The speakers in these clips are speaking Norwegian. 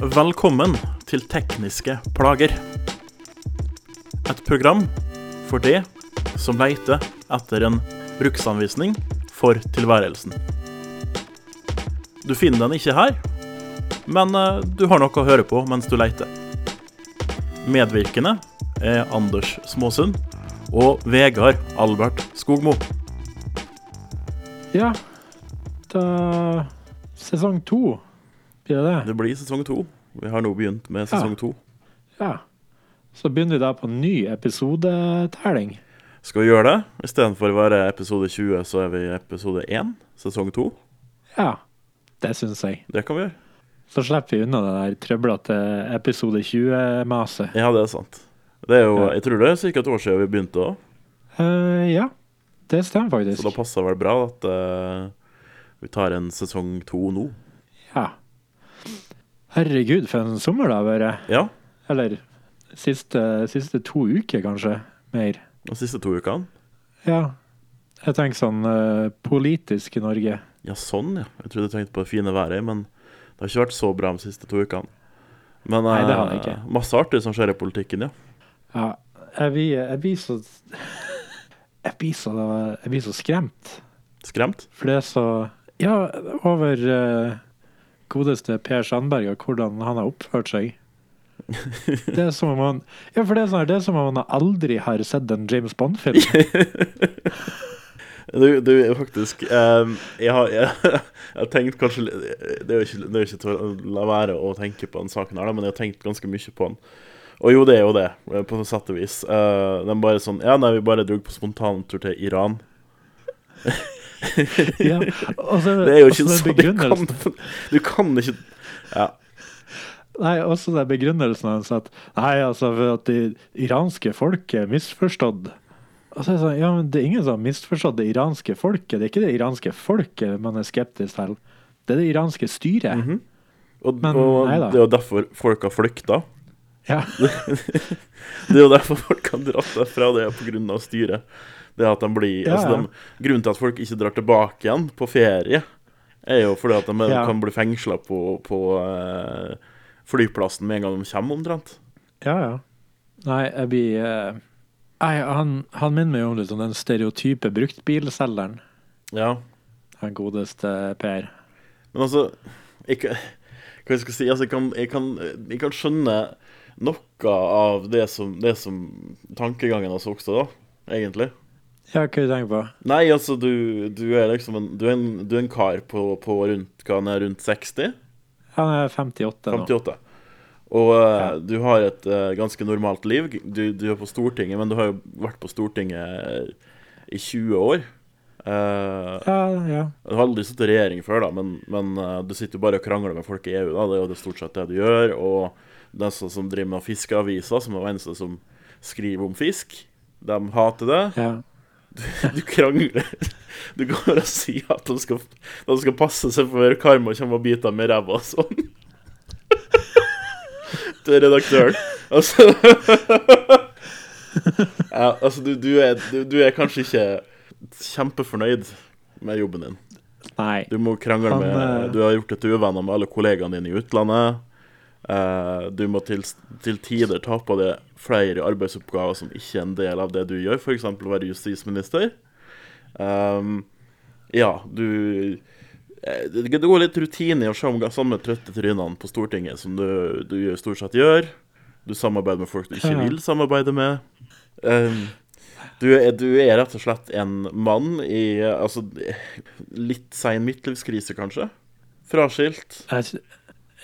Velkommen til Tekniske plager. Et program for det som leter etter en bruksanvisning for tilværelsen. Du finner den ikke her, men eh, du har noe å høre på mens du leter. Medvirkende er Anders Småsund og Vegard Albert Skogmo. Ja, da Sesong to blir det det? Det blir sesong to. Vi har nå begynt med sesong to. Ja. Så begynner vi da på ny episodetelling. Skal vi gjøre det? Istedenfor å være episode 20, så er vi episode 1, sesong 2. Ja, det syns jeg. Det kan vi gjøre. Så slipper vi unna det der trøblete episode 20-maset. Ja, det er sant. Det er jo, Jeg tror det er ca. et år siden vi begynte òg, Uh, ja, det stemmer faktisk. så da passer passer vel bra at uh, vi tar en sesong 2 nå. Ja. Herregud, for en sommer det har vært. Ja, Eller siste, siste to uker, kanskje. Mer. de siste to ukene. Ja. Jeg tenker sånn uh, politisk i Norge. Ja, sånn, ja. Jeg trodde du tenkte på det fine været, men det har ikke vært så bra de siste to ukene. Men Nei, det har eh, det ikke. masse artig som skjer i politikken, ja. Ja, jeg blir, jeg blir så Jeg blir så, jeg blir så skremt. Skremt? For det er så Ja, over eh, godeste Per Sandberg og hvordan han har oppført seg. Det er som om han Ja, for det er, sånn, her, det er som om han aldri har sett en James Bond-film. Du, du faktisk um, jeg, har, jeg, jeg har tenkt kanskje Det er jo ikke, det er ikke til å la være å tenke på den saken, her men jeg har tenkt ganske mye på den. Og jo, det er jo det, på på sett og vis. Uh, de bare sånn Ja, nei, vi bare dro på spontantur til Iran. Ja, også, Det er jo ikke sånn du kan, du kan ikke Ja. Nei, også den begrunnelsen hans at Nei, altså, for at det iranske folket er misforstått. Altså, ja, men det er ingen som har misforstått det iranske folket. Det er ikke det iranske folket man er skeptisk til. Det er det iranske styret. Mhm. Og, Men, og det er jo derfor folk har flykta. Ja. Det er jo derfor folk har dratt derfra, det er av styret. Det at de blir, Ja, altså de, Grunnen til at folk ikke drar tilbake igjen på ferie, er jo fordi at de Ja. kan bli fengsla på, på uh, flyplassen med en gang de kommer, omtrent. ja, ja. Nei, jeg blir uh, Nei, han, han minner meg om litt om den stereotype bruktbilselgeren. Ja. Han godeste Per. Men altså jeg, Hva jeg skal si? Altså, jeg, kan, jeg, kan, jeg kan skjønne noe av det som, det som tankegangen hans også, da, egentlig. Ja, hva du tenker på? Nei, altså, du, du er liksom en, du er en, du er en kar på, på rundt, hva han er, rundt 60? Han er 58 nå. 58. Og uh, Ja. du har et uh, ganske normalt liv. Du, du er på Stortinget, men du har jo vært på Stortinget i 20 år. Uh, Ja, ja. du har aldri sittet i regjering før, da, men, men du sitter jo bare og krangler med folk i EU. da, Det er jo det stort sett det du gjør. Og de som som driver med fiskeaviser, som er de eneste som skriver om fisk, de hater det. ja. Du krangler. Du går og sier at de skal, de skal passe seg for karma kommer og biter med ræva og sånn. Til redaktøren. Altså ja, altså, du, du, er, du, du er kanskje ikke kjempefornøyd med jobben din. Nei. Du må krangle med eh, Du har gjort deg til uvenner med alle kollegaene dine i utlandet. Eh, du må til, til tider ta på deg flere arbeidsoppgaver som ikke er en del av det du gjør, f.eks. være justisminister. Um, ja, du eh, Det går litt rutine i å se om samme trøtte trynene på Stortinget som du, du stort sett gjør. Du samarbeider med folk du ikke vil samarbeide med. Um, du, er, du er rett og slett en mann i altså, litt sein midtlivskrise, kanskje. Fraskilt. Jeg-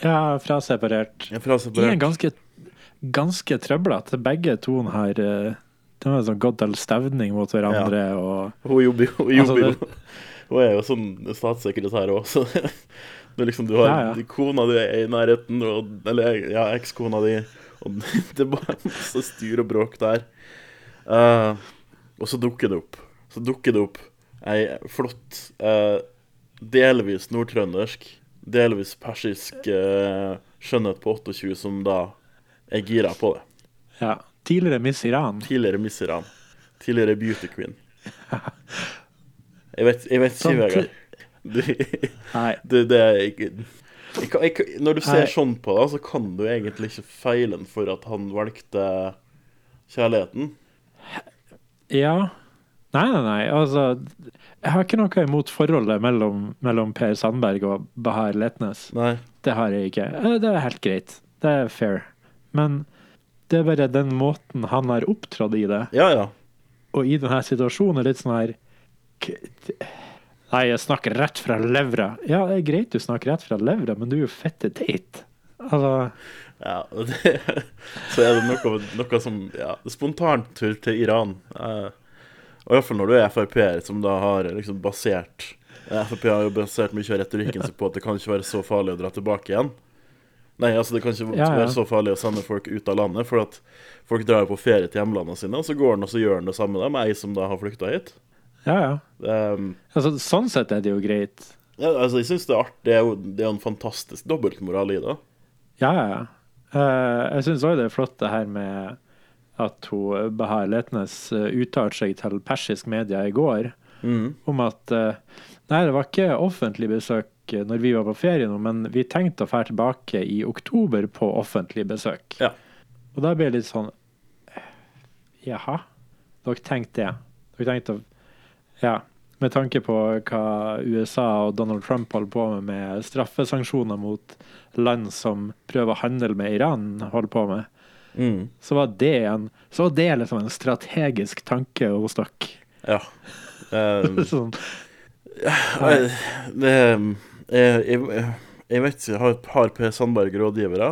Ja, fraseparert. Ja, I en er ganske, ganske trøblete. Begge to har eh, De har sånn gått til stevning mot hverandre og Hun jobber jo hun, Altså, hun er jo sånn statssekretær òg, så det er liksom, du har Ja, ja. kona di er i nærheten, og, eller ja, ekskona di, og det er bare masse styr og bråk der. Uh, og så dukker det opp. Så dukker det opp ei flott, uh, delvis nordtrøndersk, delvis persisk eh, skjønnhet på 28 som da er gira på det. ja, Tidligere Miss Iran. Tidligere Miss Iran. Tidligere beauty queen. Jeg vet, jeg vet ikke, Sånn, Vegard. Nei. det er ikke jeg, jeg, Når du ser Nei. sånn på det, så kan du egentlig ikke feile han for at han valgte kjærligheten. Ja. Nei, nei, nei. Altså, jeg har ikke noe imot forholdet mellom, mellom Per Sandberg og Bahar Letnes. Nei. Det har jeg ikke. Eh, Det er helt greit. Det er fair. Men det er bare den måten han har opptrådt i det, Ja, ja. og i denne situasjonen, er litt sånn her k- Nei, jeg snakker rett fra levra. Ja, det er greit du snakker rett fra levra, men du er jo fette teit. Altså ja og det, så er det noe, noe som Ja, spontantur til Iran. Eh, og iallfall når du er Frp-er, som da har liksom basert eh, Frp har jo basert mye av retorikken sin på at det kan ikke være så farlig å dra tilbake igjen. Nei, altså det kan ikke Ja, ja. være så farlig å sende folk ut av landet, for at folk drar jo på ferie til hjemlandene sine, og så går han og så gjør han det samme da, med ei som da har flykta hit. Ja, ja. Er- Altså, sånn sett er det jo greit. ja, altså, jeg syns det er artig. Det er jo det er en fantastisk dobbeltmoral i det. Ja, ja, ja. Eh, jeg syns òg det er flott det her med at hun Bahar Letnes uh, uttalte seg til persisk media i går Mm. om at eh, Nei, det var ikke offentlig besøk eh, når vi var på ferie nå, men vi tenkte å dra tilbake i oktober på offentlig besøk. Ja. Og da blir det litt sånn Jaha? Dere tenkte det? Dere tenkte Ja. Med tanke på hva USA og Donald Trump holder på med med straffesanksjoner mot land som prøver å handle med Iran, holder på med, Mm. så var det en Så var det liksom en strategisk tanke hos dere. Ja. Um, sånn, jeg, det jeg, jeg, jeg vet ikke, har, har Per Sandberg rådgivere?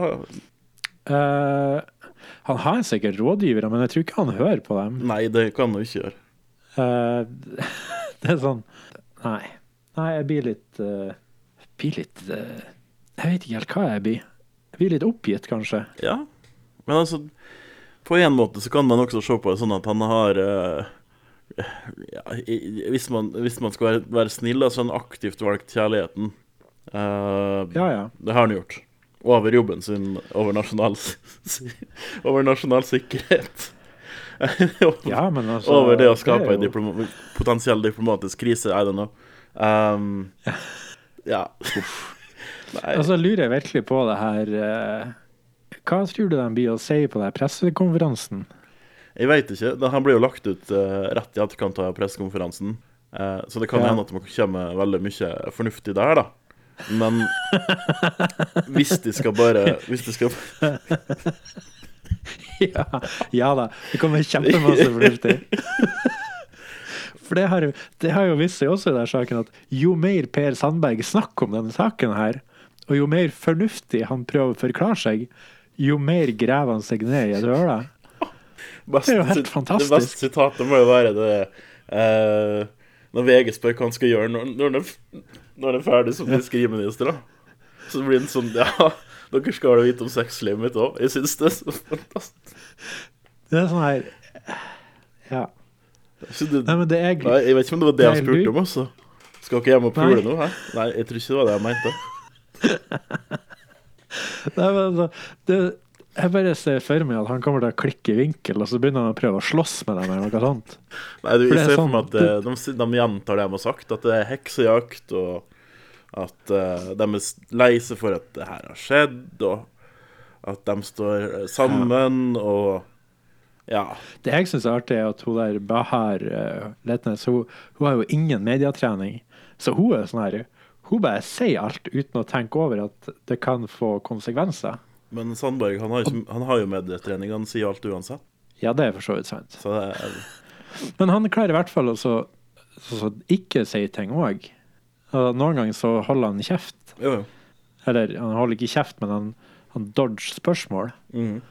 Uh, han har sikkert rådgivere, men jeg tror ikke han hører på dem. Nei, det kan han jo ikke gjøre. Uh, det er sånn Nei. Nei, jeg blir litt uh, Blir litt uh, Jeg vet ikke helt hva jeg blir. Jeg blir litt oppgitt, kanskje. Ja. Men altså, på en måte så kan man også se på det sånn at han har uh, ja, hvis, man, hvis man skal være, være snill, så har han aktivt valgt kjærligheten. Uh, Ja, ja. Det har han gjort. Over jobben sin, over nasjonal, over nasjonal sikkerhet. Ja, men altså over det å skape en jo- diploma potensiell diplomatisk krise. I don't know. Um, ja. Nei. Altså lurer jeg virkelig på det her eh, Hva tror du de blir å si på den pressekonferansen? Jeg veit ikke. Den- blir jo lagt ut eh, rett i etterkant av pressekonferansen. Eh, så det kan Ja. hende at det kommer veldig mye fornuftig der, da. Men hvis de skal bare Hvis de skal ja, ja da. Det kommer kjempemasse fornuftig. For det har, det har jo vist seg også i denne saken at jo mer Per Sandberg snakker om denne saken her, og jo mer fornuftig han prøver å forklare seg, jo mer graver han seg ned i et høle. Det er jo helt fantastisk. Det beste sitatet må jo være det uh, Når VG spør hva han skal gjøre når, når, f- når han er ferdig som fiskeriminister, da. Så blir han sånn Ja, dere skal vel vite om sexlivet mitt òg. Jeg syns det er så fantastisk. Det er sånn her Ja. Det, Nei, men det er Nei, jeg vet ikke om det var det Det er spurte om også. Skal dere hjem og pule nå? Hæ? Nei, jeg tror ikke det var det jeg mente. Nei, men altså, det, jeg bare ser for meg at han kommer til å klikke i vinkel, og så begynner han å prøve å slåss med dem, eller noe sånt. Nei, du, For jeg er ser for sånn, meg at eh, de, de gjentar det de har sagt, at det er heksejakt, og at uh, de er lei seg for at det her har skjedd, og at de står sammen, sammen, og ja. Det jeg syns er artig, er at hun der Bahar uh, Letnes, hun, hun har jo ingen medietrening. Så hun er sånn her Hun bare sier alt uten å tenke over at det kan få konsekvenser. Men Sandberg han har, han har jo medietrening, han sier alt uansett. Ja, det er for så vidt sant. Så er, Men han klarer i hvert fall å ikke si ting òg. Noen ganger så holder han kjeft. jo, jo. Eller han holder ikke kjeft, men han, han dodger spørsmål. Mm.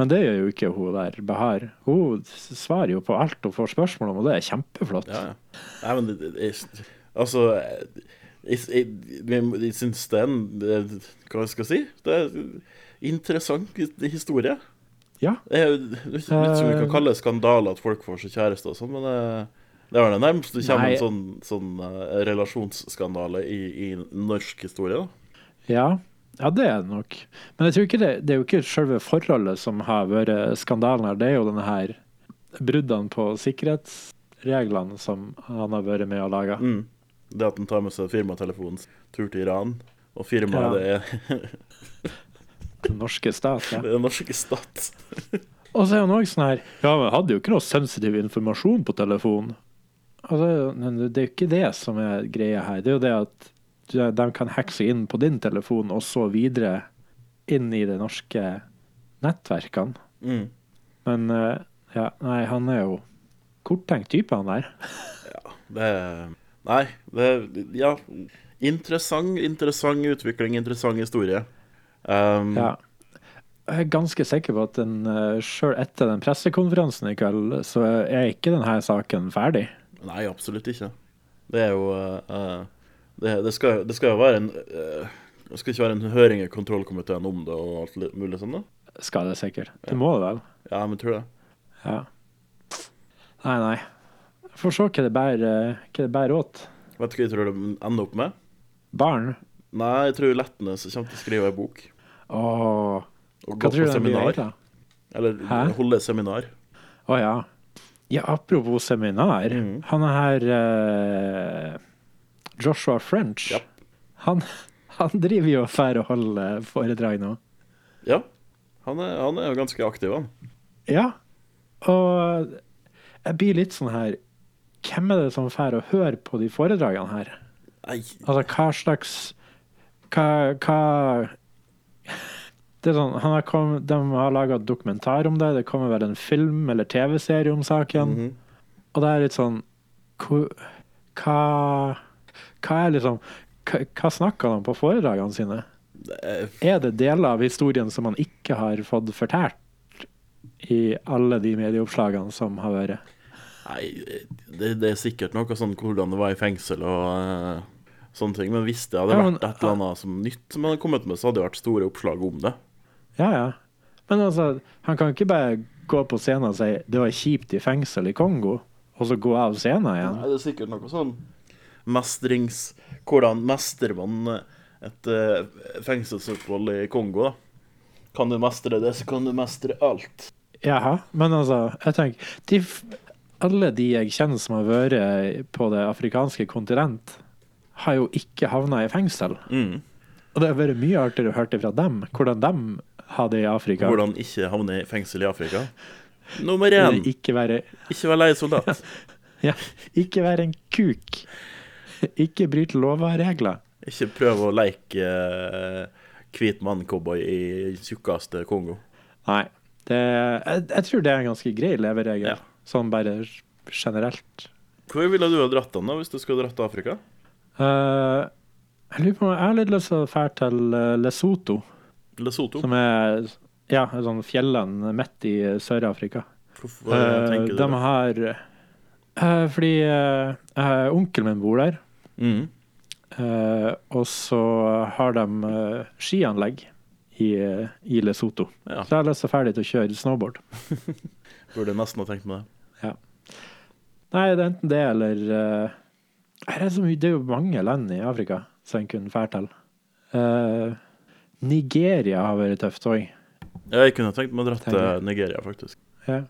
Men det gjør jo ikke hun der Behar. Hun svarer jo på alt hun får spørsmål om, og det er kjempeflott. Ja, ja. Nei, men det, det, Altså Jeg, jeg, syns det er en det, Hva skal jeg si? Det er en interessant historie. Ja. Jeg vet ikke om vi kan kalle det skandale at folk får seg kjæreste og sånn, men det, det er vel det nærmeste det kommer Nei. en sånn, sånn eh, relasjonsskandale i, i norsk historie. da. Ja, ja, det er det nok. Men jeg tror ikke det, det er jo ikke selve forholdet som har vært skandalen her, det er jo denne her bruddene på sikkerhetsreglene som han har vært med å lage. Mm. Det at han tar med seg firmatelefonens tur til Iran. Og firmaet, Ja. det er Den norske stat. Ja. den norske stat. Og så er han òg sånn her Ja, men hadde jo ikke noe sensitiv informasjon på telefonen. Altså, det er jo ikke det som er greia her. Det er jo det at de kan hacke seg inn på din telefon, og så videre inn i de norske nettverkene. Mm. Men eh, ja, nei, han er jo korttenkt type, han der. Det er Nei, det Ja. Interessant, interessant utvikling, interessant historie. Um, Ja. Jeg er ganske sikker på at den, uh, sjøl etter den pressekonferansen i kveld, så er ikke denne saken ferdig. Nei, absolutt ikke. Det er jo eh, eh, det, det, skal, det skal jo være en uh, Det skal ikke være en høring i kontrollkomiteen om det og alt mulig sånn, da? Skal det sikkert. Det må det vel. Ja, men tror det. Ja. Nei, nei. Får se hva det bærer, hva det bærer åt. Vet du hva jeg tror det ender opp med? Barn. Nei, jeg tror Letnes kommer til å skrive ei bok. Åh, Og hva tror du den blir da? Eller Hæ? holde seminar. Å ja. Ja, apropos seminar. Mhm. Han er her uh, Joshua French. Ja. Han, han driver jo og og holder foredrag nå. Ja. Han er, han er jo ganske aktiv, han. Ja. Og jeg blir litt sånn her Hvem er det som får å høre på de foredragene her? Nei, Altså, hva slags Hva, hva det er sånn, han har kom, De har laga dokumentar om det. Det kommer vel en film eller TV-serie om saken. Mhm. Og det er litt sånn Hva Hva er liksom Hva, hva snakker om på foredragene sine? er, Er det deler av historien som han ikke har fått fortalt i alle de medieoppslagene som har vært? Nei, det, det er sikkert noe sånn hvordan det var i fengsel og uh, sånne ting. Men hvis det hadde Ja, men- vært et eller annet som nytt som han hadde kommet med, så hadde det vært store oppslag om det. Ja, ja. Men altså, han kan ikke bare gå på scenen og si 'det var kjipt i fengsel i Kongo', og så gå av scenen igjen. Nei, det er sikkert noe sånn mestrings... Hvordan mestrer man et uh, fengselsopphold i Kongo, da? Kan du mestre det, så kan du mestre alt. Jaha, men altså, jeg tenker de, Alle de jeg kjenner som har vært på det afrikanske kontinent, har jo ikke havna i fengsel. Mm. Og det har vært mye artigere å høre fra dem, hvordan de har det i Afrika. Hvordan ikke havne i fengsel i Afrika. Nummer én, Ikke være, ikke være leiesoldat. ja, ikke være en kuk. Ikke bryte lover og regler. Ikke prøve å leke eh, hvit mann-cowboy i tjukkeste Kongo. Nei. Det, jeg, jeg tror det er en ganske grei leveregel, Ja. Sånn bare generelt. Hvor ville du ha dratt den da, hvis du skulle dratt til Afrika? Uh, jeg lurer på om jeg har litt lyst til å dra til eh, Lesotho, Lesotho? som er ja, sånn fjellene midt i eh, Sør-Afrika. Hvorfor hva tenker du de har uh, Fordi uh, onkelen min bor der. Mm. og så har de skianlegg i, i Lesotho. Ja, Så jeg har lyst til å dra dit og kjøre snowboard. burde nesten ha tenkt med det. Nei, det er enten det eller uh, er det, så mye, det er jo mange land i Afrika som en kunne fære til. Uh, Nigeria har vært tøft òg. Jeg kunne tenkt meg å dra til Nigeria, faktisk. Ja.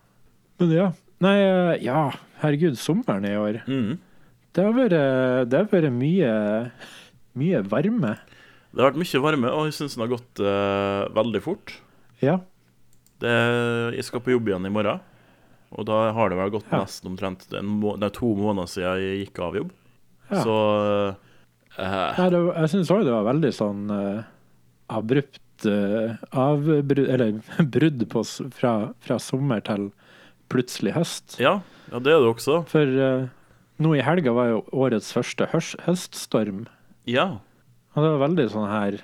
Men ja. Nei, eh, ja, herregud, sommeren i år. Mm. Det har vært, det har vært mye, mye varme. Det har vært mye varme, og jeg syns den har gått uh, veldig fort. Ja. Det, jeg skal på jobb igjen i morgen, og da har det vel gått Ja. nesten omtrent en må, det er to måneder siden jeg gikk av jobb. ja. Så uh, Nei, det, jeg syns òg det var veldig sånn uh, abrupt uh, avbrudd Eller brudd på, fra, fra sommer til plutselig høst. ja, ja, det er det også. For eh, nå i helga var jo årets første hørs, høststorm. Ja. Og det var veldig sånn her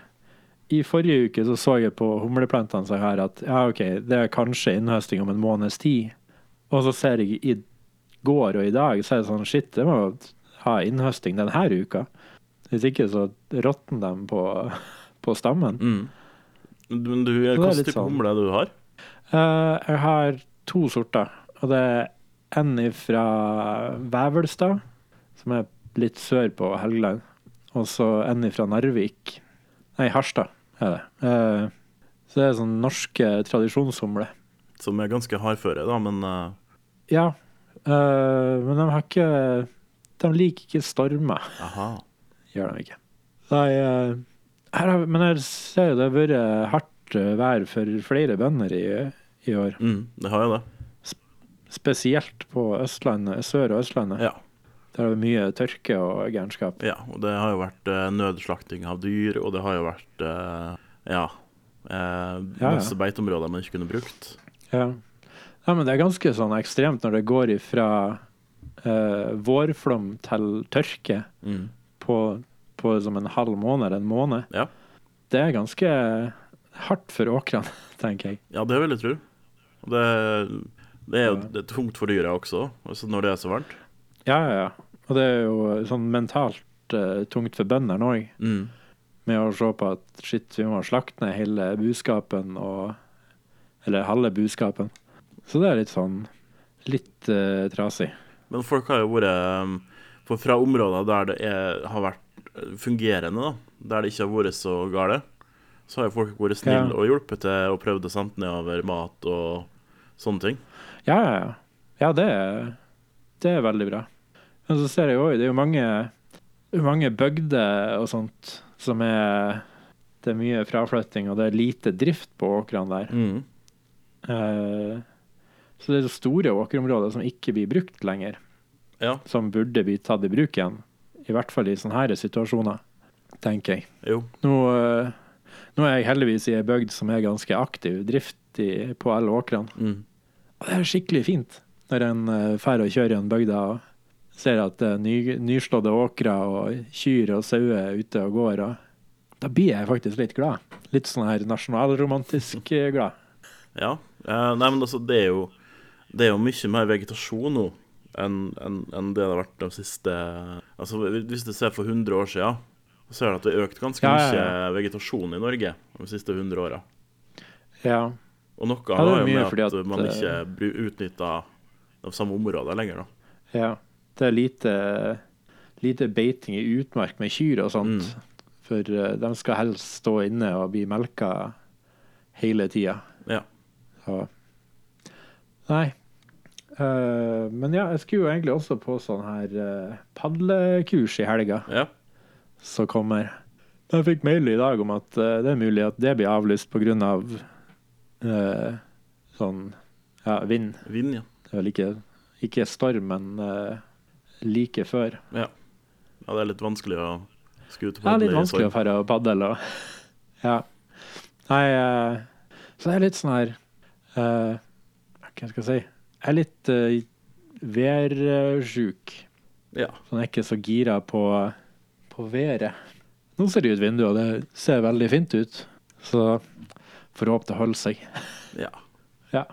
I forrige uke så så jeg på humleplantene som jeg har at ja, OK, det er kanskje innhøsting om en måneds tid. Og så ser jeg i går og i dag, så er det sånn shit, det må ha innhøsting denne uka. Hvis ikke så råtner de på, på stammen. Mm. Men du, hva slags type sånn- humle du har? Uh, jeg har to sorter, og det er en fra Vevelstad, som er litt sør på Helgeland, og så en fra Narvik. Nei, Harstad er det. Uh, så det er sånn norske tradisjonshumler. Som er ganske hardføre, da, men eh, Ja, eh, men de har ikke De liker ikke stormer, aha. gjør de ikke. Nei, eh, Her har, men jeg ser jo det har vært hardt eh, vær for flere bønder i, i år. Mm, det har jo det. Spesielt på Østlandet, Sør- og Østlandet. Ja. Der er det mye tørke og gærenskap. Ja, og det har jo vært eh, nødslakting av dyr, og det har jo vært eh, ja, eh, ja. masse beiteområder man ikke kunne brukt. Ja. Ja, men det er ganske sånn ekstremt når det går ifra uh, vårflom til tørke Mm. på, på som en halv måned, eller en måned. Ja. Det er ganske hardt for åkrene, tenker jeg. ja, det vil jeg tro. Det, det er jo det er tungt for dyra også, altså når det er så varmt. Ja, ja, ja. Og det er jo sånn mentalt uh, tungt for bøndene òg, Mm. med å se på at shit, vi må slakte ned hele buskapen og Eller halve buskapen. Så det er litt sånn litt uh, trasig. Men folk har jo vært um, For fra områder der det er, har vært fungerende, da, der det ikke har vært så gale, så har jo folk vært snille Ja. og hjulpet til og prøvd å sende nedover mat og sånne ting. Ja, ja, ja. Ja, det er, det er veldig bra. Men så ser jeg jo det er jo mange, mange bygder og sånt som er Det er mye fraflytting, og det er lite drift på åkrene der. Mm. Eh, så det er store åkerområder som ikke blir brukt lenger, Ja, som burde bli tatt i bruk igjen. I hvert fall i sånne situasjoner, tenker jeg. jo. Nå, eh, nå er jeg heldigvis i ei bygd som er ganske aktiv drift i, på alle åkrene. Mm. Og det er skikkelig fint når en drar og kjører gjennom bygda og ser at det er ny, nyslådde åkre og kyr og sauer ute og går. Og da blir jeg faktisk litt glad. Litt sånn her nasjonalromantisk eh, glad. Ja. Eh, nei, men altså, det er jo Det er jo mye mer vegetasjon nå enn en, en det det har vært de siste Altså, Hvis du ser for 100 år siden, så ser du at det har økt ganske Ja, ja, mye vegetasjon i Norge de siste 100 åra. Ja. Og noe har jo med at, at, man eh, ikke utnytter de samme områdene lenger, da. ja. Det er lite, lite beiting i utmark med kyr og sånt. Mm. For eh, de skal helst stå inne og bli melka hele tida. Ja. Så Nei. Eh, men ja, jeg skulle jo egentlig også på sånn her uh, padlekurs i helga Ja. Så kommer. Jeg fikk mail i dag om at uh, det er mulig at det blir avlyst pga. Uh, sånn ja, vind. Vind, ja. Det er vel ikke, ikke storm, men uh, like før. ja. Ja, det er litt vanskelig å skute Det er litt Ja, litt vanskelig å dra og padle. Og, ja. Nei, så det er litt sånn her Hva skal jeg si? Er litt uh, værsjuk. Ja. Så jeg er ikke så gira på, på været. Nå ser det ut vinduet, og det ser veldig fint ut. Så får håpe det holder seg. ja. Ja.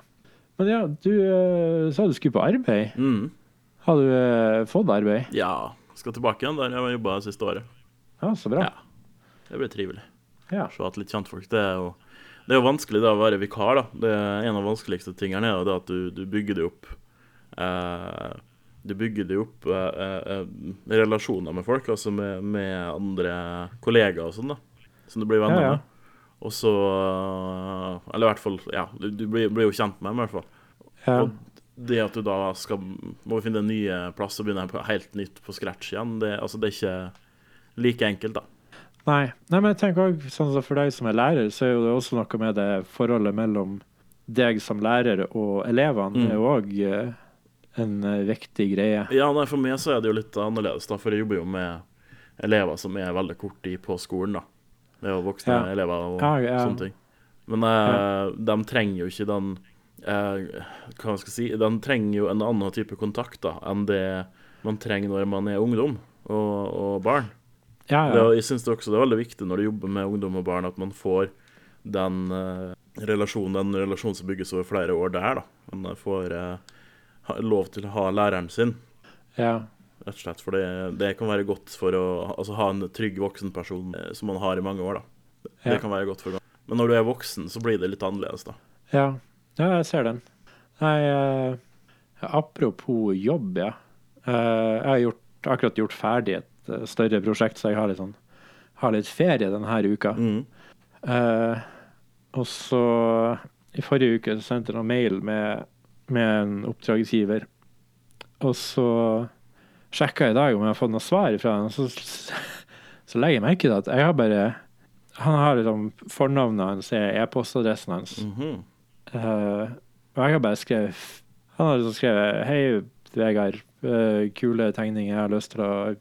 Men ja, du uh, sa du skulle på arbeid. Mm. Har du uh, fått arbeid? ja. Skal tilbake igjen der jeg har jobba siste året. Ja, så bra. Ja. Det blir trivelig. Ja. Se at litt kjentfolk. Det er jo det er jo vanskelig da å være vikar. da. Det er En av de vanskeligste tingene er det at du, du bygger det opp eh, Du bygger det opp eh, eh, relasjoner med folk, altså med, med andre kollegaer og sånn, da. Som du blir venner Ja, ja. med. Og så eh, Eller i hvert fall Ja, du, du blir, blir jo kjent med dem, i hvert fall. Ja. Og det at du da skal må finne en ny plass og begynne helt nytt på scratch igjen, det, altså det er ikke like enkelt, da. Nei. Nei, men jeg tenker også, sånn For deg som er lærer, så er jo det også noe med det forholdet mellom deg som lærer og elevene. Mm. Er jo òg en eh, viktig greie. Ja, nei, For meg så er det jo litt annerledes, da, for jeg jobber jo med elever som er veldig kort tid på skolen. da. Det er jo voksne Ja. elever og Ja, ja. sånne ting. Men eh, de trenger jo ikke den eh, Hva skal jeg si De trenger jo en annen type kontakt da, enn det man trenger når man er ungdom og, og barn. Ja, ja. Det, jeg synes det også det er veldig viktig når du jobber med ungdom og barn, at man får den eh, relasjonen den relasjonen som bygges over flere år der. da. Man får eh, ha, lov til å ha læreren sin, ja. rett og slett. For det, det kan være godt for å altså, ha en trygg voksenperson eh, som man har i mange år. da. Det Ja. kan være godt for Men når du er voksen, så blir det litt annerledes, da. ja. ja jeg ser den. Nei, eh, apropos jobb, ja. Eh, jeg har gjort, akkurat gjort ferdig et eh, større prosjekt, så jeg har litt, sånn, har litt ferie denne uka. Mm. Uh, og så I forrige uke så sendte jeg noen mail med, med en oppdragsgiver. Og så sjekka jeg i dag om jeg har fått noe svar fra ham. Så, så legger jeg merke til at jeg har bare Han har liksom fornavnet hans er e-postadressen hans. Mm -hmm. uh, og jeg har bare skrevet Han har liksom skrevet Hei, Vegard. Uh, kule tegninger. Jeg har lyst til å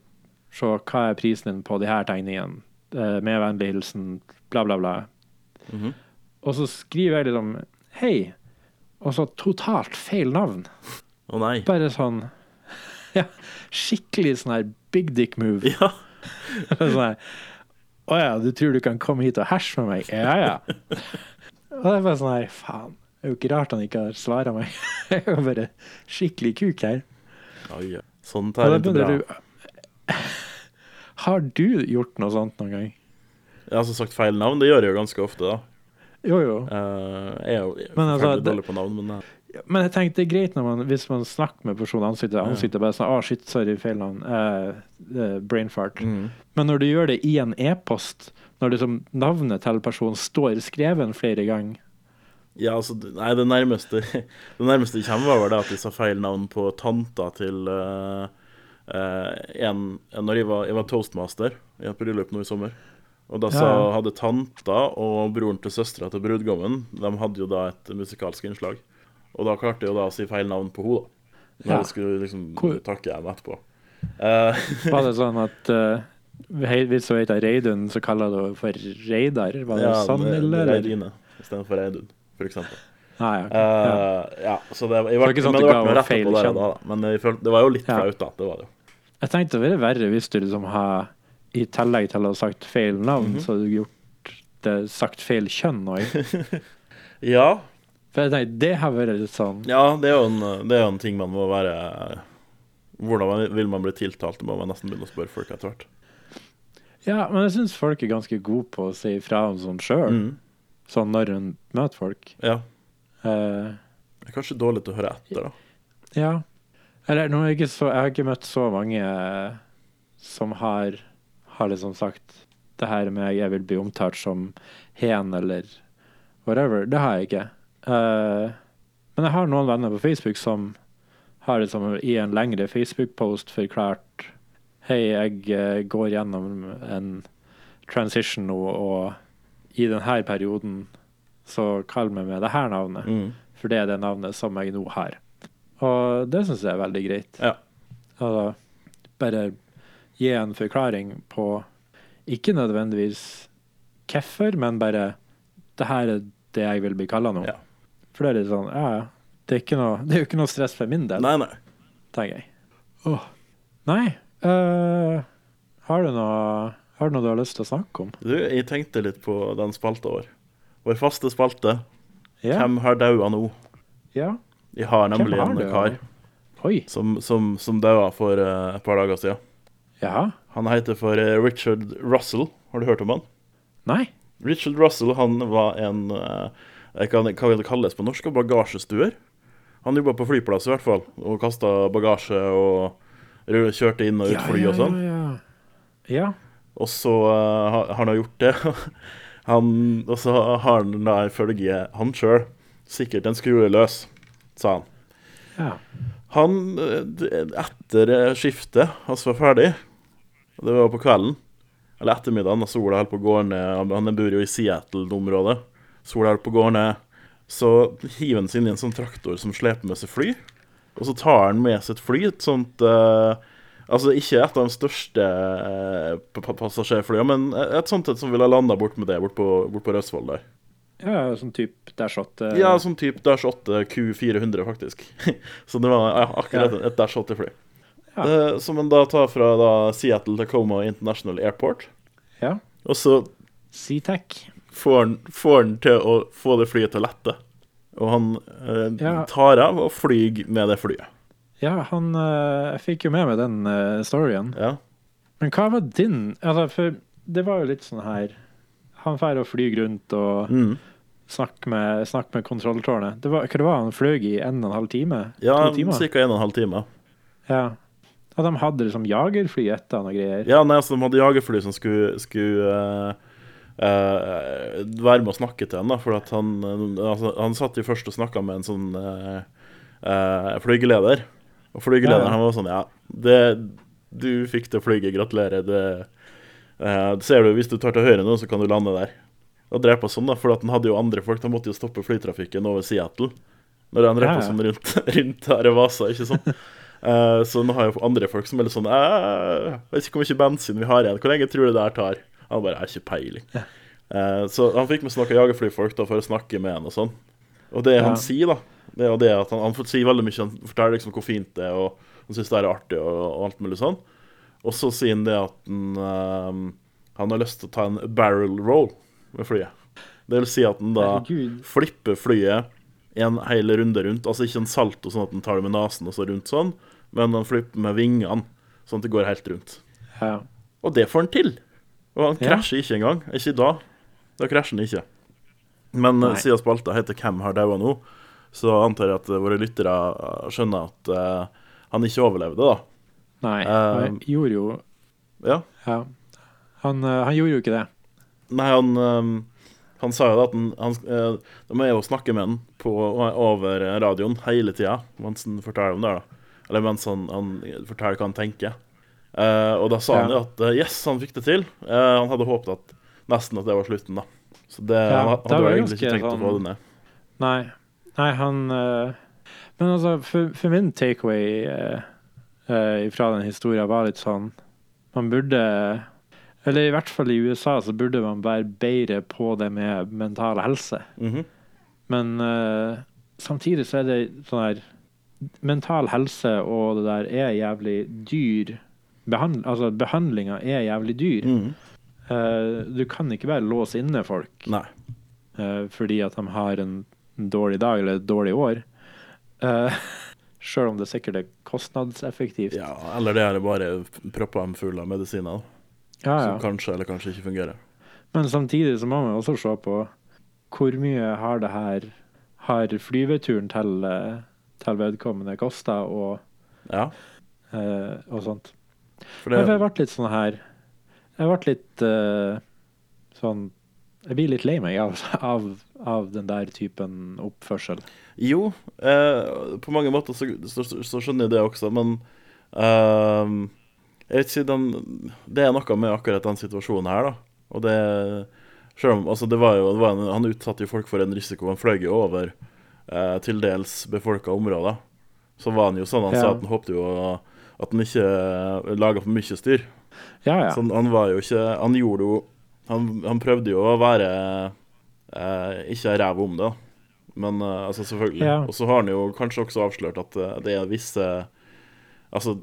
se hva er prisen din på de her tegningene. Eh, med vennlig hilsen bla, bla, bla. Mhm. Og så skriver jeg liksom Hei. Og så totalt feil navn. Å nei. Bare sånn Ja, skikkelig sånn her big dick move. Ja. sånn her Å ja, du tror du kan komme hit og herse med meg? Ja, ja. og det er bare sånn her Faen. Det er jo ikke rart han ikke har svara meg. Jeg er jo bare skikkelig kuk her. Oi, ja. Sånt er ikke bra. du Har du gjort noe sånt noen gang? Jeg har som sagt feil navn. Det gjør jeg jo ganske ofte, da. Jo, jo. Eh, jeg er jo Men altså, dårlig på navn, men eh, Men jeg tenkte det er greit man, hvis man snakker med personen ansikt til ansikt og bare sånn Å, shit, sorry, feil navn. Uh, brainfart'. brain fart. mm. Men når du gjør det i en e-post, når liksom navnet til personen står skreven flere ganger Ja, altså, nei, det nærmeste Det nærmeste jeg kommer, var vel det at de sa feil navn på tanta til eh, eh, en, en Når jeg var, jeg var toastmaster i et bryllup nå i sommer. Og da så hadde tanta og broren til søstera til brudgommen De hadde jo da et musikalsk innslag. Og da klarte jeg jo da å si feil navn på henne. Når Ja. jeg skulle liksom Hvor- takke henne etterpå. Uh, Var det sånn at uh, hei- hvis hun heter Reidun, så kaller du henne for Reidar? Var det ja, sånn, eller? er Reidine istedenfor Reidun, for eksempel. Ah, ja, ok. ja. Eh, ja, så det, jeg var, det var ikke sånn at det ga feil kjønn? Men jeg følte, det var jo litt flaut, da. Det var det jo. Jeg tenkte det ville verre hvis du liksom har, i tillegg til å ha sagt feil navn, Mhm. så hadde du gjort det sagt feil kjønn òg. Ja, For jeg tenkte, det har vært litt sånn ja det, er jo en, det er en ting man må være Hvordan man- vil man bli tiltalt? Det må man nesten begynne å spørre folk etter hvert. Ja, men jeg syns folk er ganske gode på å si ifra om sånn sjøl. Mm. Sånn når hun møter folk. Ja. Uh, Det er kanskje dårlig til å høre etter, da. ja. Eller nå er jeg ikke så Jeg har ikke møtt så mange eh, som har, har liksom sagt det her med jeg vil bli omtalt som hen eller whatever. Det har jeg ikke. Uh, men jeg har noen venner på Facebook som har liksom i en lengre Facebook-post forklart Hei, jeg eh, går gjennom en transition nå, og i denne perioden så kall meg med det her navnet. Mm. For det er det navnet som jeg nå har. Og det syns jeg er veldig greit. Ja. Altså, bare gi en forklaring på ikke nødvendigvis hvorfor, men bare det her er det jeg vil bli kalla nå. Ja. For det er litt sånn, ja. Det er, ikke noe, det er jo ikke noe stress for min del, Nei, nei. tenker jeg. Oh. Nei. Uh, har, du noe, har du noe du har lyst til å snakke om? Du, jeg tenkte litt på den spalta vår. Vår faste spalte. Ja. Hvem har daua nå? ja. Jeg har nemlig har en kar som, som, som daua for eh, et par dager siden. Ja. Han heter for eh, Richard Russell. Har du hørt om han? Nei. Richard Russell han var en eh, jeg kan, Hva vil det kalles på norsk? Bagasjestuer. Han jobba på flyplass i hvert fall, og kasta bagasje og kjørte inn og ut fly og sånn. Ja, ja, ja. Og så uh, han har gjort det. han, og så har han da ifølge han sjøl sikkert en skrue løs, sa han. ja. Han, eh, etter skiftet altså var ferdig, det var på kvelden, eller ettermiddagen, da sola holdt på å gå ned Han bor jo i Seattle-området. Sola holdt på å gå ned. Så hiver han seg inn i en sånn traktor som sleper med seg fly. Og så tar han med seg et fly, et sånt uh, Altså ikke et av de største pa- passasjerflyene, men et sånt et som ville ha landa bort med det, bort på, bort på Røsvoll der. Ja, sånn type Dash 8. Ja, sånn type Dash 8 Q400, faktisk. så det var ja, akkurat Ja. et Dash 8-fly. Ja. Uh, som en da tar fra da Seattle Tacoma International Airport. Ja. Og så SeaTac. får han, får han til å få det flyet til å lette. Og han uh, Ja. tar av og flyr med det flyet. Ja, han uh, Jeg fikk jo med meg den eh, storyen. Ja. Men hva var din Altså, for det var jo litt sånn her Han drar og flyr rundt og Mm. Snakker med, snakk med kontrolltårnet. Det var, hva det var han fløy i en og en halv time? Ja, ca. en og en halv time. Ja. Og de hadde liksom jagerfly etter han og greier. Ja, nei, så de hadde jagerfly som skulle, skulle uh, uh, være med å snakke til han, da, for han, altså, han satt jo først og snakka med en sånn uh, flygeleder. Og flygelederen Ja, ja. han var sånn Ja, det, du fikk det flyget, gratulerer. Det, ser du, Hvis du tar til høyre nå, så kan du lande der. Og drepe sånn, da, for han hadde jo andre folk. Han måtte jo stoppe flytrafikken over Seattle. Når han Ja, ja. sånn rundt, rundt her i Vasa, ikke sant? uh, så nå har jeg andre folk som er litt sånn Jeg Vet ikke hvor mye bensin vi har igjen. Hvor lenge tror du det her tar? Han bare Jeg har ikke peiling. Uh, så han fikk med seg noen jagerflyfolk da for å snakke med han og sånn. Og det han sier, da, det er jo det at han, han får si veldig mye. Han forteller liksom hvor fint det er, og han syns det er artig og, og alt mulig sånn. Og så sier han det at han, uh, han har lyst til å ta en barrel roll med flyet. Det vil si at den da Herregud. flipper flyet en hel runde rundt. Altså ikke en salto sånn at den tar det med nesen og så rundt sånn, men den flipper med vingene sånn at det går helt rundt. Ja. Og det får han til. Og han Ja. krasjer ikke engang. Ikke da. Da krasjer han ikke. Men eh, Nei. siden spalta heter 'Hvem har daua nå', så antar jeg at eh, våre lyttere eh, skjønner at uh, han ikke overlevde, da. Nei, han han gjorde jo Ja. Ja. Han, han gjorde jo ikke det. Nei, han, eh, han sa jo at han, han eh, De er jo å snakke med han på, over radioen hele tida mens han forteller om det. da Eller mens han, han forteller hva han tenker. Uh, og da sa han jo at eh, yes, han fikk det til. Uh, han hadde håpet at nesten at det var slutten, da. Så det, Ja, han hadde jeg egentlig ikke tenkt å sånn- få det ned. Nei. Nei, han uh... Men altså, for, for min takeaway fra den historien var litt sånn Man burde Eller i hvert fall i USA så burde man være bedre på det med mental helse. Mhm. Men uh, samtidig så er det sånn her Mental helse og det der er jævlig dyr. Behand, altså, behandlinga er jævlig dyr. Mm -hmm. uh, du kan ikke bare låse inne folk eh, fordi at de har en dårlig dag eller et dårlig år. Uh, Sjøl om det sikkert er kostnadseffektivt. Ja, eller det er bare proppa dem full av medisiner Ja, som kanskje eller kanskje ikke fungerer. Men samtidig så må man også se på hvor mye har det her Har flyveturen til, eh, til vedkommende kosta, og, Ja, eh, og sånt. for det, Jeg ble litt sånn her Jeg ble litt eh, sånn Jeg blir litt lei meg av, av, av den der typen oppførsel. Jo, eh, på mange måter så, så, så skjønner jeg det også, men ehm, jeg vet ikke, den, Det er noe med akkurat den situasjonen her, da. Og det Selv om altså det var jo, det var en, Han utsatte jo folk for en risiko. Han fløy jo over eh, til dels befolka områder. Så var han jo sånn han Ja. sa at han håpte jo at han ikke uh, laga for mye styr. Ja, ja. Så han, han var jo ikke Han gjorde jo Han, han prøvde jo å være eh, ikke ræv om det. Men eh, altså, selvfølgelig. Og så har han jo kanskje også avslørt at eh, det er visse Altså,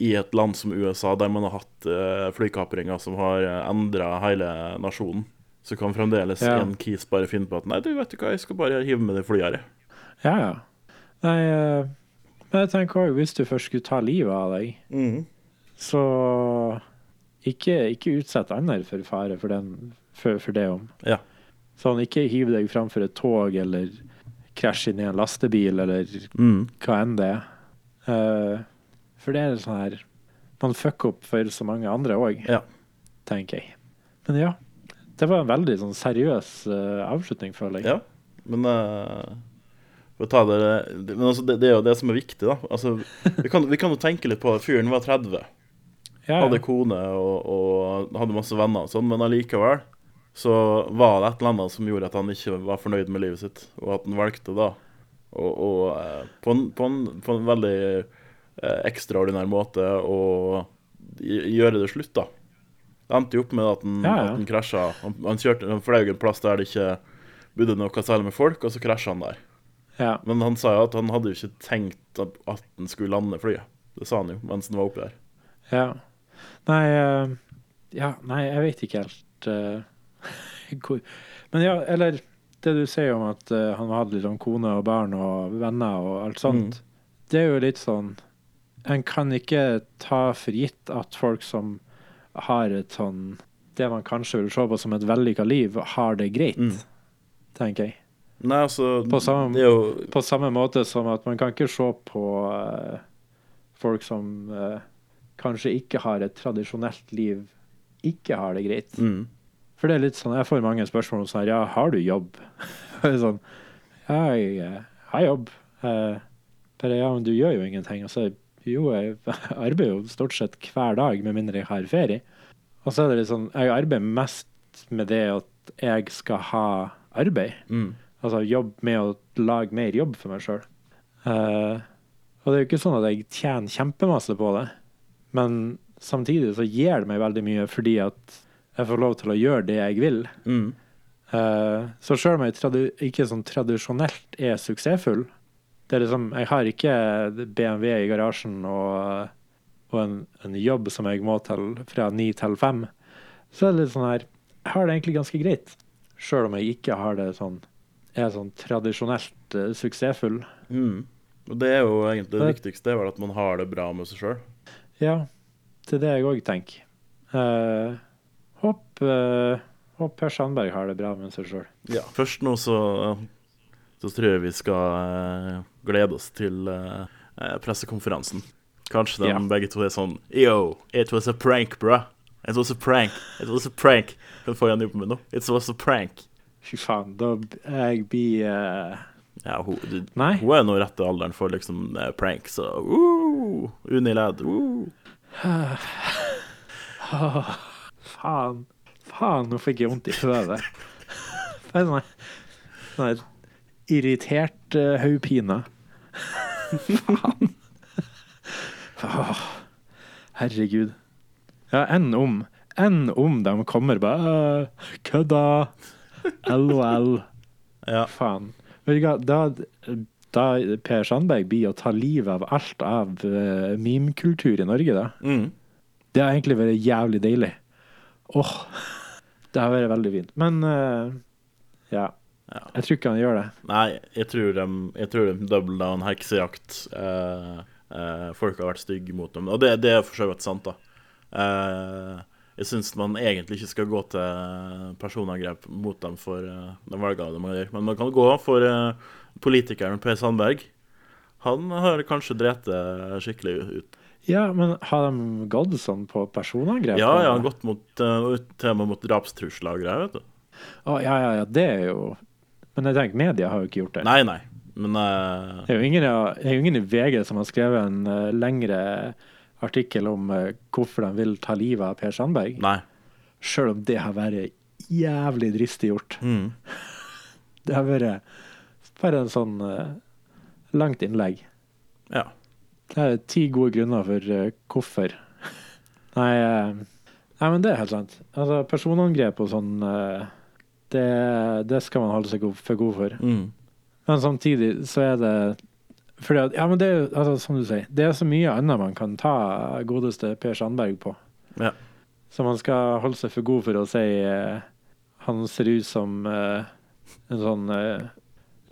i et land som USA, der man har hatt uh, flykapringer som har uh, endra hele nasjonen, så kan fremdeles Ja. en kis bare finne på at Nei, du vet du hva, jeg skal bare hive med det flyet her. jeg». ja, ja. Nei, uh, men jeg tenker også, hvis du først skulle ta livet av deg, så ikke, ikke utsett andre for fare for, den, for, for det om. Ja. Sånn, ikke hiv deg framfor et tog, eller krasj inn i en lastebil, eller Mm. hva enn det er. Eh, for det er sånn her Man fucker opp for så mange andre òg, Ja. tenker jeg. Men ja. Det var en veldig sånn seriøs uh, avslutning, føler jeg. Ja, men uh det, men altså, det, det er jo det som er viktig, da. Altså, vi, kan, vi kan jo tenke litt på. Fyren var 30. Ja, hadde kone og, og hadde masse venner og sånn, men allikevel så var det et eller annet som gjorde at han ikke var fornøyd med livet sitt, og at han valgte da å, eh, på, en, på, en, på en veldig ekstraordinær måte å gjøre det slutt, da. Det endte jo opp med at han, Ja, ja. han krasja. Han, han, kjørte, han fløy en plass der det ikke bodde noe særlig med folk, og så krasja han der. ja. Men han sa jo at han hadde jo ikke tenkt at, han skulle lande flyet. Det sa han jo mens han var oppi der. Ja. Nei eh, Ja, nei, jeg vet ikke helt uh, hvor Men ja, eller det du sier om at uh, han hadde sånn kone og barn og venner og alt sånt, det er jo litt sånn En kan ikke ta for gitt at folk som har et sånn Det man kanskje vil se på som et vellykka liv, har det greit, Mm. tenker jeg. Nei, altså På samme- jo På samme måte som at man kan ikke se på uh, folk som uh, kanskje ikke har et tradisjonelt liv, ikke har det greit. mm. For det er litt sånn, jeg får mange spørsmål om sånn her, ja, har du jobb? Sånn, ja, jeg eh, har jobb. Uh, bare, ja, men du gjør jo ingenting. Og så, jo, jeg arbeider jo stort sett hver dag, med mindre jeg har ferie. Og så er det litt sånn Jeg arbeider mest med det at jeg skal ha arbeid. Mm. Altså jobb med å lage mer jobb for meg sjøl. og det er jo ikke sånn at jeg tjener kjempemasse på det, men samtidig så gir det meg veldig mye fordi at jeg får lov til å gjøre det jeg vil. Mm. Uh, så sjøl om jeg ikke sånn tradisjonelt er suksessfull det er liksom, Jeg har ikke BMW i garasjen og, og en, en jobb som jeg må til fra ni til fem. Så er det litt sånn her Jeg har det egentlig ganske greit, sjøl om jeg ikke har det sånn er sånn tradisjonelt uh, suksessfull. Mm. Og det er jo egentlig det Det- viktigste, er vel at man har det bra med seg sjøl. Ja, det er det jeg òg tenker. Uh, håp, uh, håp Per Sandberg har det bra med seg sjøl. Ja. Først nå så, så tror jeg vi skal eh, glede oss til eh, eh, pressekonferansen. Kanskje de yeah. begge to er sånn Yo, it was a prank, bruh. It was a prank. It was a prank. Kan få igjen jobben min nå? It was a prank. Fy faen, da jeg blir uh... Ja, hun, du, Nei. hun er nå rett i alderen for liksom prank, så uh, Unilad. Uh. Oh, faen. Faen, nå fikk jeg vondt i høvet. Nei. er irritert uh, hodepine. Faen. oh, herregud. Ja, enn om Enn om de kommer bare «Øh, Kødda! LOL. Ja. Faen. Da, da Per Sandberg blir å ta livet av alt av uh, memekultur i Norge, da. Mm. Det har egentlig vært jævlig deilig. Åh, det har vært veldig fint. Men uh, ja. Ja. Jeg tror ikke han gjør det. Nei, jeg tror de, jeg tror de double down heksejakt. Eh, eh, folk har vært stygge mot dem. Og det, det er for så vidt sant, da. Eh, jeg syns man egentlig ikke skal gå til personangrep mot dem for eh, de valgene de gjør. Men man kan gå for eh, politikeren Per Sandberg. Han har kanskje drept det skikkelig ut. Ja, men har de gått sånn på personangrep? Ja, ja, gått mot, uh, mot drapstrusler og greier, vet du. Å, ja, ja, ja, det er jo Men jeg tenker, media har jo ikke gjort det. Nei, nei. Men uh... Det er ingen, det er jo ingen i VG som har skrevet en uh, lengre artikkel om uh, hvorfor de vil ta livet av Per Sandberg. Nei. Selv om det har vært jævlig dristig gjort. Mm. Det har vært bare en sånn langt innlegg. Ja. Det er ti gode grunner for hvorfor. Nei, nei, men det er helt sant. Altså, personangrep og sånn, det, det skal man holde seg for god for. Mm. Men samtidig så er det fordi at, ja, men det er altså, som du sier, det er så mye annet man kan ta godeste Per Sandberg på. Ja. Så man skal holde seg for god for å si uh, han ser ut som uh, en sånn uh,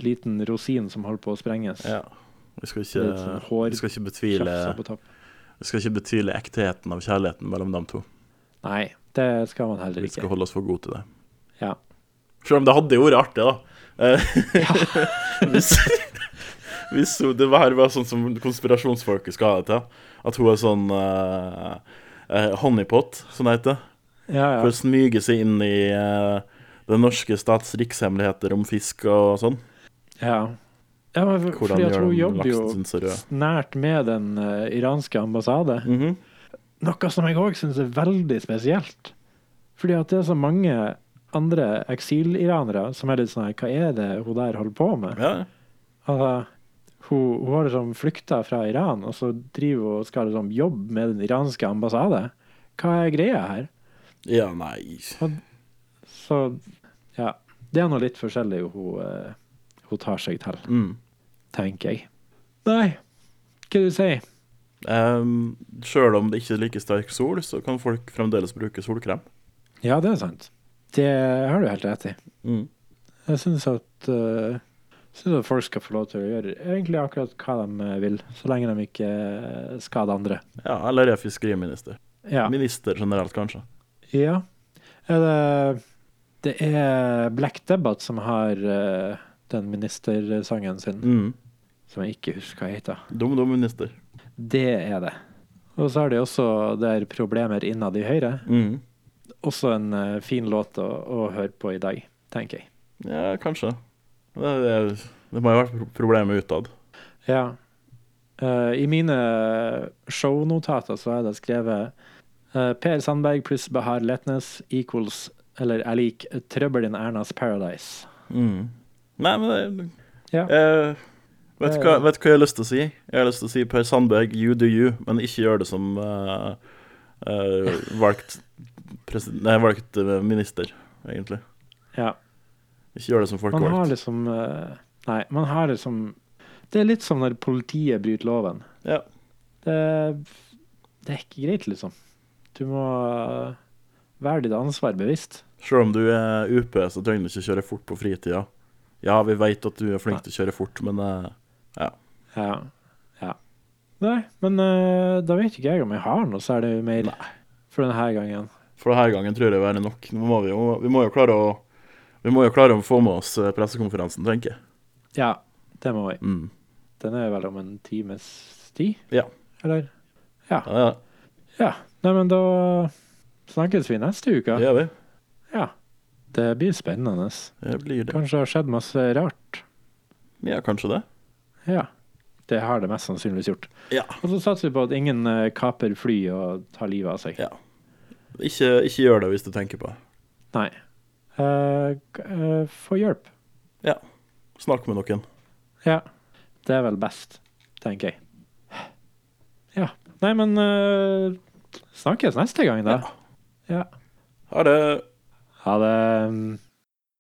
liten rosin som holder på å sprenges. ja. Vi skal ikke, sånn hår- vi skal ikke betvile. Vi skal ikke betvile ektheten av kjærligheten mellom dem to. Nei, det skal man heller ikke. Vi skal holde oss for gode til det. Ja. Selv om det hadde jo vært artig, da. Ja. hvis, hvis det her var sånn som konspirasjonsfolket skal ha det til. At hun er sånn uh, honeypot, som det heter. Ja, For å smyge seg inn i uh, den norske stats rikshemmeligheter om fisk og sånn. ja. ja men for, fordi at hun jobber jo nært med den uh, iranske ambassade. Mhm. Noe som jeg òg syns er veldig spesielt. Fordi at det er så mange andre eksiliranere som er litt sånn Hva er det hun der holder på med? Ja. Altså, hun, hun har liksom flykta fra Iran, og så driver hun og skal liksom jobbe med den iranske ambassade. Hva er greia her? ja, nei Så ja. Det er nå litt forskjellig hun, eh, hun tar seg til, mm. tenker jeg. Nei, hva du sier Um, Sjøl om det ikke er like sterk sol, så kan folk fremdeles bruke solkrem. Ja, det er sant. Det har du helt rett i. Mm. Jeg syns at, uh, at folk skal få lov til å gjøre egentlig akkurat hva de vil, så lenge de ikke eh, skader andre. Ja, eller er fiskeriminister. Ja. Minister generelt, kanskje. ja. Er det Det er Black Debate som har uh, den ministersangen sin, Mm. som jeg ikke husker hva heter. Dum, dum minister. Det er det. Og så har de også der problemer innad i Høyre. Mm. Også en uh, fin låt å, å høre på i dag, tenker jeg. Ja, kanskje. Det, det, det må jo ha vært pro- problemet utad. Ja. Uh, I mine shownotater så er det skrevet uh, per Sandberg pluss Behar Letnes equals eller er lik trøbbel in Ernas Paradise. Mm. Nei, men det Ja. uh, vet, hva, vet hva jeg har lyst til å si? Jeg har lyst til å si Per Sandberg, you do you, men ikke gjør det som uh, uh, valgt, presid- nei, valgt eh, minister, egentlig. ja. Ikke gjør det som Man har liksom eh, Nei, man har liksom Det er litt som når politiet bryter loven. Ja. Det, det er ikke greit, liksom. Du må eh, være ditt ansvar bevisst. Selv om du er UP, så trenger du ikke kjøre fort på fritida. Ja, vi vet at du er flink til å kjøre fort, men eh, Ja. ja. Nei, men da vet ikke jeg om jeg har noe særlig mer Nei. for denne gangen. For denne gangen tror jeg det er være nok. Må vi, jo, vi må jo klare å vi må jo klare å få med oss eh, pressekonferansen, tenker jeg. Ja, det må vi. Mm. Den er vel om en times tid? Ja. Eller? Ja, ja, Ja. Nei, men da snakkes vi neste uke. det gjør vi. Ja. Det blir spennende. Det blir det. Kanskje det har skjedd masse rart. Ja, kanskje det. Ja. Det har det mest sannsynligvis gjort. Ja. Og så satser vi på at ingen eh, kaper fly og tar livet av seg. Ja. Ikke, ikke gjør det hvis du tenker på det. Nei. Uh, uh, Få hjelp. Snakk med noen. Ja. Det er vel best, tenker jeg. Ja. Nei, men uh, snakkes neste gang, da. Ja. Ha det. Ha det.